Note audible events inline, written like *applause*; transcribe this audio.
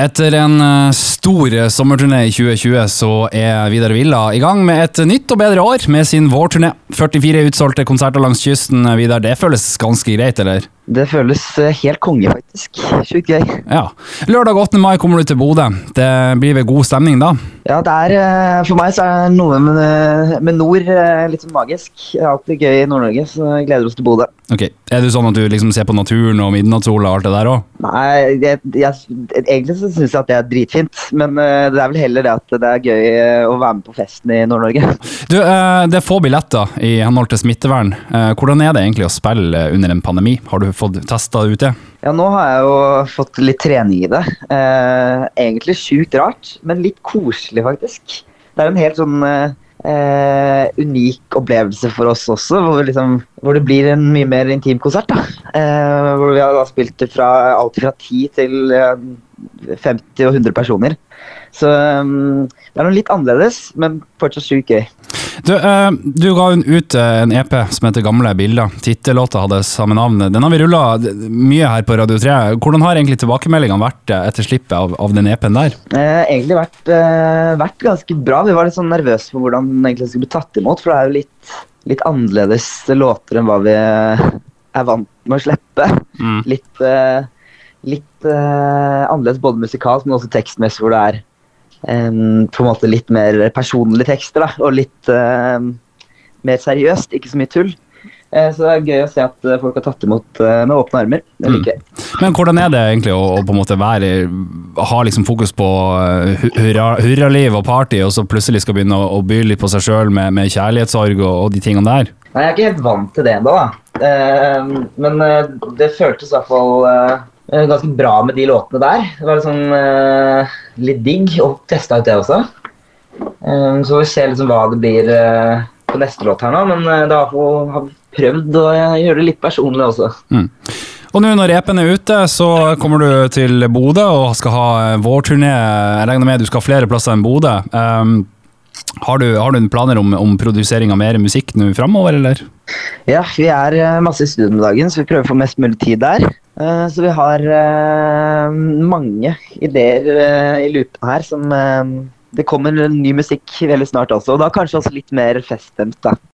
Etter en eh, stor sommerturné i 2020 så er Vidar Villa i gang med et nytt og bedre år med sin vårturné. 44 utsolgte konserter langs kysten, Vidar. Det føles ganske greit, eller? Det føles eh, helt konge, faktisk. Sjukt gøy. Ja. Lørdag 8. mai kommer du til Bodø. Det blir vel god stemning da? Ja, er eh, For meg så er det noe med, med nord litt sånn magisk. Er alltid gøy i Nord-Norge, så jeg gleder oss til Bodø. Ok, Er det sånn at du liksom ser på naturen og midnattssola og alt det der òg? Nei, jeg, jeg, egentlig så syns jeg at det er dritfint. Men det er vel heller det at det er gøy å være med på festen i Nord-Norge. *laughs* Du, Det er få billetter i henhold til smittevern. Hvordan er det egentlig å spille under en pandemi? Har du fått testa ut det? Ja, nå har jeg jo fått litt trening i det. Eh, egentlig sjukt rart, men litt koselig, faktisk. Det er en helt sånn eh, unik opplevelse for oss også, hvor, liksom, hvor, det blir en mye mer intim konsert. da. Eh, hvor vi har da spilt fra alt fra 10 til 50 og 100 personer. Så um, det er noe litt annerledes, men fortsatt sjukt gøy. Du, uh, du ga ut en EP som heter Gamle bilder. Tittellåta hadde samme navn. Den har vi rulla mye her på Radio 3. Hvordan har egentlig tilbakemeldingene vært etter slippet av, av den EP-en der? Eh, egentlig vært, eh, vært, ganske bra. Vi var litt sånn nervøse for hvordan den egentlig skulle bli tatt imot. For det er jo litt, litt annerledes låter enn hva vi er vant med å slippe. Mm. Litt, litt annerledes både musikalt, men også tekstmessig, hvor det er um, på en måte litt mer personlige tekster. Da, og litt uh, mer seriøst, ikke så mye tull. Uh, så det er gøy å se at folk har tatt imot med åpne armer. Det liker jeg. Mm. Men hvordan er det egentlig å, å på en måte være, ha liksom fokus på hurra, hurraliv og party, og så plutselig skal begynne å, å by litt på seg sjøl med, med, kjærlighetssorg og, og, de tingene der? Nei, Jeg er ikke helt vant til det ennå, da. men det føltes i hvert fall Eh, ganske bra med de låtene der. Det var liksom uh, litt digg å teste ut det også. Um, så vi ser liksom hva det blir uh, på neste låt her nå, men uh, da har vi prøvd å gjøre det litt personlig også. Mm. Og nå når repen er ute, så kommer du til Bodø og skal ha vårturné. Jeg regner med du skal ha flere plasser enn Bodø. Um, har du, har du planer om, om produsering av mer musikk nå framover, eller? Ja, vi er masse i studio om dagen, så vi prøver å få mest mulig tid der. Eh, så vi har eh, mange ideer eh, i loopen her som Det kommer ny musikk veldig snart også, og da kanskje også litt mer feststemt, da.